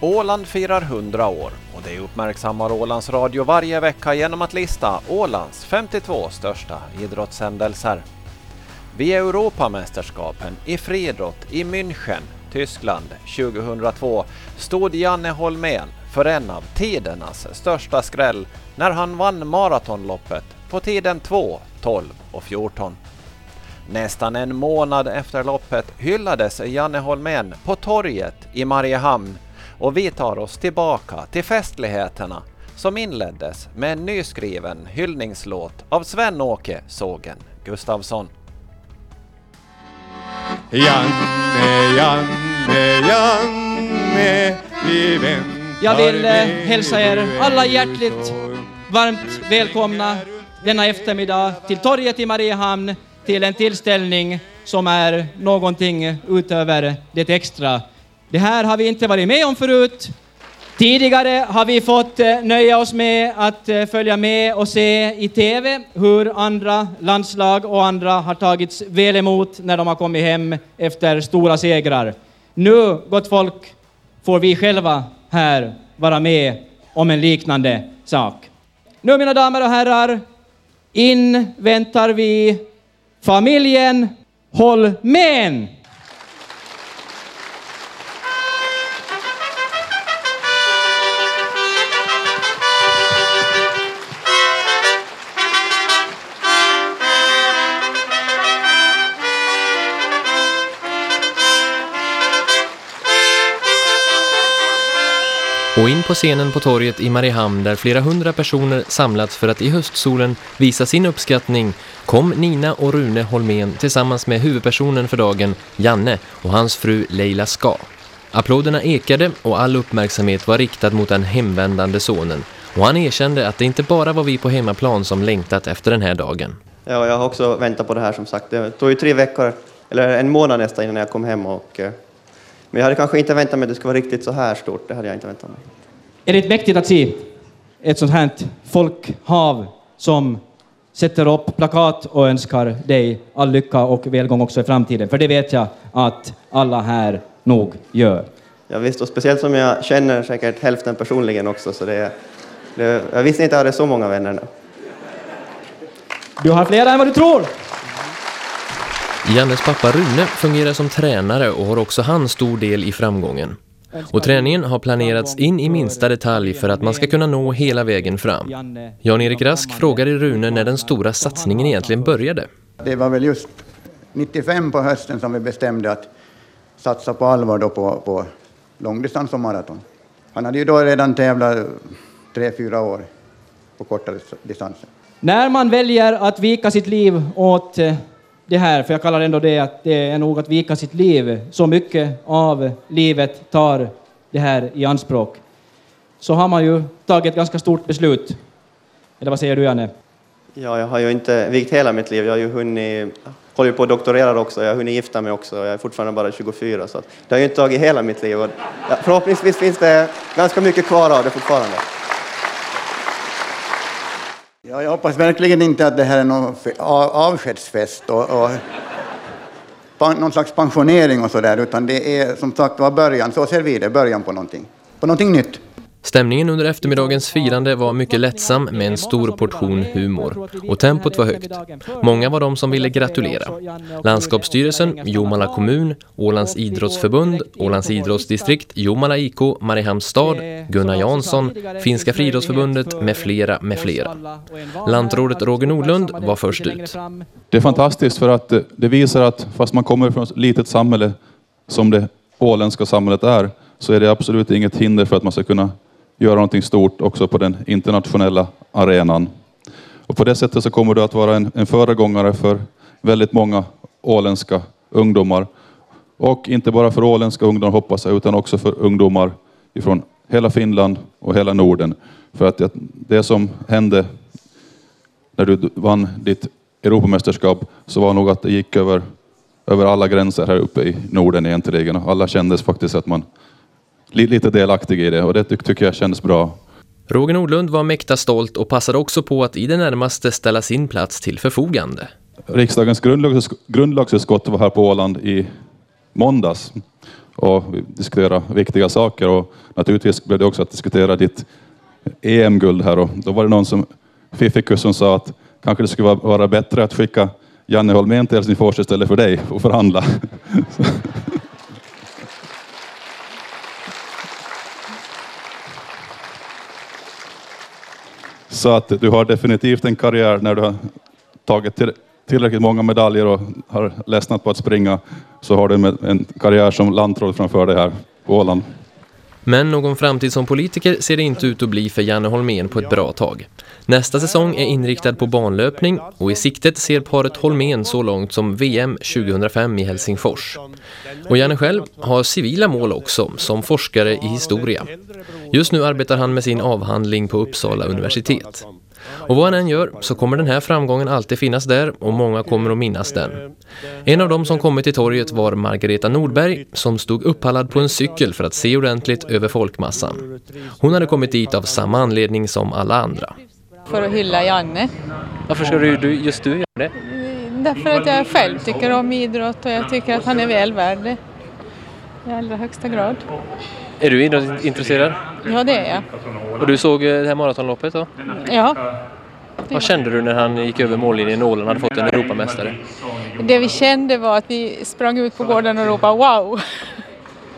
Åland firar 100 år och det uppmärksammar Ålands Radio varje vecka genom att lista Ålands 52 största idrottshändelser. Vid Europamästerskapen i friidrott i München, Tyskland 2002 stod Janne Holmén för en av tidernas största skräll när han vann maratonloppet på tiden 2, 12 och 14. Nästan en månad efter loppet hyllades Janne Holmén på torget i Mariehamn och vi tar oss tillbaka till festligheterna som inleddes med en nyskriven hyllningslåt av Sven-Åke Sågen Gustafsson. Janne, Janne, Janne, vi väntar Jag vill eh, hälsa er alla hjärtligt varmt välkomna denna eftermiddag till torget i Mariehamn till en tillställning som är någonting utöver det extra. Det här har vi inte varit med om förut. Tidigare har vi fått eh, nöja oss med att eh, följa med och se i TV hur andra landslag och andra har tagits väl emot när de har kommit hem efter stora segrar. Nu, gott folk, får vi själva här vara med om en liknande sak. Nu, mina damer och herrar, inväntar vi familjen Holmén. Och in på scenen på torget i Mariehamn där flera hundra personer samlats för att i höstsolen visa sin uppskattning kom Nina och Rune Holmén tillsammans med huvudpersonen för dagen, Janne, och hans fru Leila Ska. Applåderna ekade och all uppmärksamhet var riktad mot den hemvändande sonen och han erkände att det inte bara var vi på hemmaplan som längtat efter den här dagen. Ja, jag har också väntat på det här som sagt. Det tog ju tre veckor, eller en månad nästan innan jag kom hem. Och, eh, men jag hade kanske inte väntat mig att det skulle vara riktigt så här stort. Det hade jag inte väntat mig. Är det mäktigt att se ett sånt här folkhav som sätter upp plakat och önskar dig all lycka och välgång också i framtiden? För det vet jag att alla här nog gör. Jag visste, och speciellt som jag känner säkert hälften personligen också, så det, det, jag visste inte att jag hade så många vänner nu. Du har fler än vad du tror! Jannes pappa Rune fungerar som tränare och har också han stor del i framgången. Och träningen har planerats in i minsta detalj för att man ska kunna nå hela vägen fram. Jan-Erik Rask frågade Rune när den stora satsningen egentligen började. Det var väl just 95 på hösten som vi bestämde att satsa på allvar då på, på långdistans och maraton. Han hade ju då redan tävlat tre, fyra år på kortare distanser. När man väljer att vika sitt liv åt eh, det här, för jag kallar ändå det att det är nog att vika sitt liv, så mycket av livet tar det här i anspråk, så har man ju tagit ett ganska stort beslut. Eller vad säger du, Janne? Ja, jag har ju inte vikt hela mitt liv. Jag har ju hunnit, håller ju på att doktorera också. Jag har hunnit gifta mig också. Jag är fortfarande bara 24, så att det har ju inte tagit hela mitt liv. Och, ja, förhoppningsvis finns det ganska mycket kvar av det fortfarande. Ja, jag hoppas verkligen inte att det här är någon avskedsfest och, och någon slags pensionering och sådär, utan det är som sagt var början, så ser vi det, början på någonting. På någonting nytt. Stämningen under eftermiddagens firande var mycket lättsam med en stor portion humor och tempot var högt. Många var de som ville gratulera. Landskapsstyrelsen, Jomala kommun, Ålands idrottsförbund, Ålands idrottsdistrikt, Jomala IK, Mariehamns stad, Gunnar Jansson, Finska friidrottsförbundet med flera med flera. Lantrådet Roger Nordlund var först ut. Det är fantastiskt för att det- det visar att fast man kommer från ett litet samhälle som det åländska samhället är, så är det absolut inget hinder för att man ska kunna göra någonting stort också på den internationella arenan. Och på det sättet så kommer du att vara en, en föregångare för väldigt många åländska ungdomar. Och inte bara för åländska ungdomar hoppas jag, utan också för ungdomar ifrån hela Finland och hela Norden. För att det, det som hände när du vann ditt Europamästerskap så var nog att det gick över, över alla gränser här uppe i Norden egentligen. Och Alla kändes faktiskt att man lite delaktig i det och det ty- tycker jag kändes bra. Roger Nordlund var mäkta stolt och passade också på att i det närmaste ställa sin plats till förfogande. Riksdagens grundlags, grundlagsutskott var här på Åland i måndags och diskuterade viktiga saker och naturligtvis blev det också att diskutera ditt EM-guld här och då var det någon som Fiffikus som sa att kanske det skulle vara bättre att skicka Janne Holmén till Helsingfors istället för dig och förhandla. Så att du har definitivt en karriär när du har tagit tillräckligt många medaljer och har ledsnat på att springa så har du en karriär som landtroll framför dig här på Åland. Men någon framtid som politiker ser det inte ut att bli för Janne Holmén på ett bra tag. Nästa säsong är inriktad på banlöpning och i siktet ser paret Holmén så långt som VM 2005 i Helsingfors. Och Janne själv har civila mål också, som forskare i historia. Just nu arbetar han med sin avhandling på Uppsala universitet. Och vad han än gör så kommer den här framgången alltid finnas där och många kommer att minnas den. En av dem som kommit till torget var Margareta Nordberg som stod upphallad på en cykel för att se ordentligt över folkmassan. Hon hade kommit dit av samma anledning som alla andra. För att hylla Janne. Varför ska du, just du göra det? Därför att jag själv tycker om idrott och jag tycker att han är väl värd det. I allra högsta grad. Är du idrottsintresserad? Ja, det är jag. Och du såg eh, det här maratonloppet då? Ja. Vad kände du när han gick över mållinjen och Åland hade fått en Europamästare? Det vi kände var att vi sprang ut på gården och ropade wow!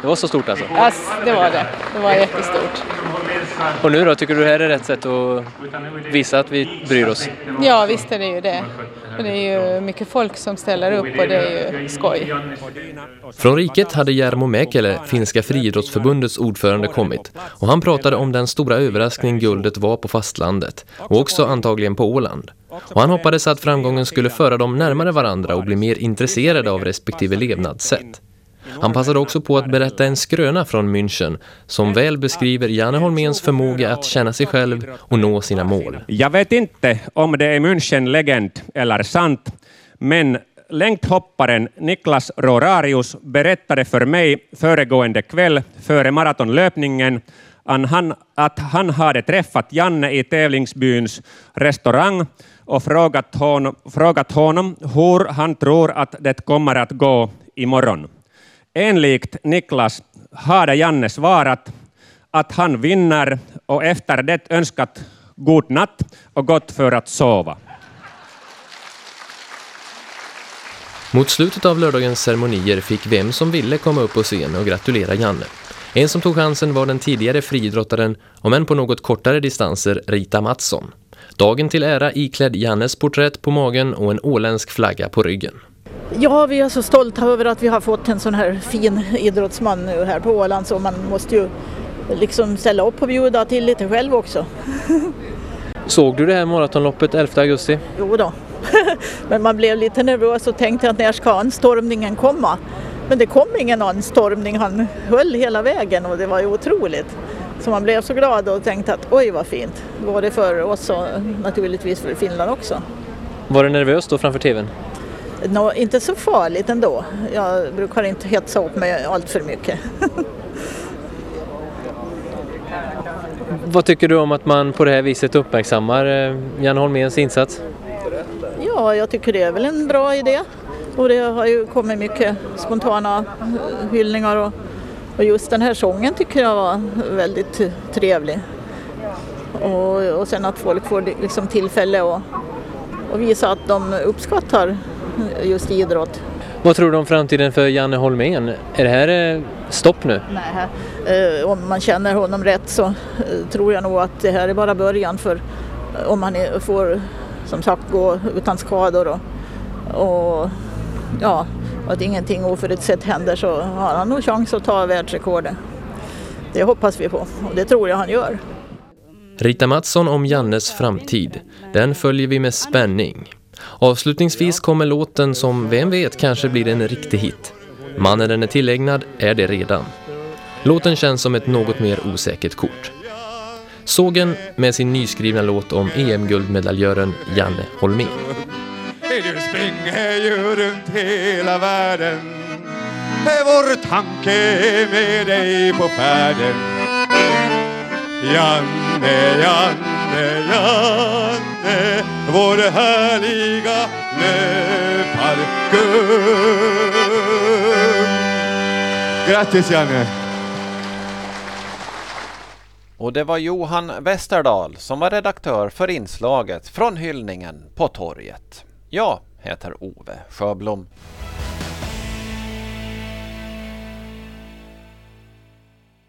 Det var så stort alltså? Ja, det var det. Det var jättestort. Och nu då, tycker du det här är rätt sätt att visa att vi bryr oss? Ja, visst är det ju det. Och det är ju mycket folk som ställer upp och det är ju skoj. Från riket hade Järmo Mäkelä, Finska friidrottsförbundets ordförande, kommit. Och han pratade om den stora överraskning guldet var på fastlandet. Och också antagligen på Åland. Och han hoppades att framgången skulle föra dem närmare varandra och bli mer intresserade av respektive levnadssätt. Han passade också på att berätta en skröna från München som väl beskriver Janne Holméns förmåga att känna sig själv och nå sina mål. Jag vet inte om det är München-legend eller sant, men längdhopparen Niklas Rorarius berättade för mig föregående kväll före maratonlöpningen att han hade träffat Janne i tävlingsbyns restaurang och frågat honom, frågat honom hur han tror att det kommer att gå imorgon. Enligt Niklas hade Janne svarat att han vinner och efter det önskat god natt och gått för att sova. Mot slutet av lördagens ceremonier fick vem som ville komma upp på scen och gratulera Janne. En som tog chansen var den tidigare friidrottaren, om än på något kortare distanser, Rita Mattsson. Dagen till ära iklädd Jannes porträtt på magen och en åländsk flagga på ryggen. Ja, vi är så stolta över att vi har fått en sån här fin idrottsman nu här på Åland så man måste ju liksom ställa upp och bjuda till lite själv också. Såg du det här maratonloppet 11 augusti? Jo då. Men man blev lite nervös och tänkte att när ska anstormningen komma? Men det kom ingen anstormning, han höll hela vägen och det var ju otroligt. Så man blev så glad och tänkte att oj vad fint. Både för oss och naturligtvis för Finland också. Var du nervös då framför tvn? Nå, inte så farligt ändå. Jag brukar inte hetsa upp mig allt för mycket. Vad tycker du om att man på det här viset uppmärksammar eh, Jan Holméns insats? Ja, jag tycker det är väl en bra idé. Och det har ju kommit mycket spontana hyllningar och, och just den här sången tycker jag var väldigt trevlig. Och, och sen att folk får liksom tillfälle att och visa att de uppskattar just idrott. Vad tror du om framtiden för Janne Holmén? Är det här eh, stopp nu? Nej, om man känner honom rätt så eh, tror jag nog att det här är bara början för om han får som sagt gå utan skador och, och ja, att ingenting oförutsett händer så har han nog chans att ta världsrekordet. Det hoppas vi på och det tror jag han gör. Rita Mattsson om Jannes framtid. Den följer vi med spänning. Avslutningsvis kommer låten som vem vet kanske blir en riktig hit. Mannen den är tillägnad är det redan. Låten känns som ett något mer osäkert kort. Sågen med sin nyskrivna låt om EM-guldmedaljören Janne Holmén. Du springer ju runt hela världen Vår tanke är med dig på färden Janne, Janne, Janne Vår härliga löparkung Grattis Janne! Och det var Johan Westerdahl som var redaktör för inslaget från hyllningen på torget. Jag heter Ove Sjöblom.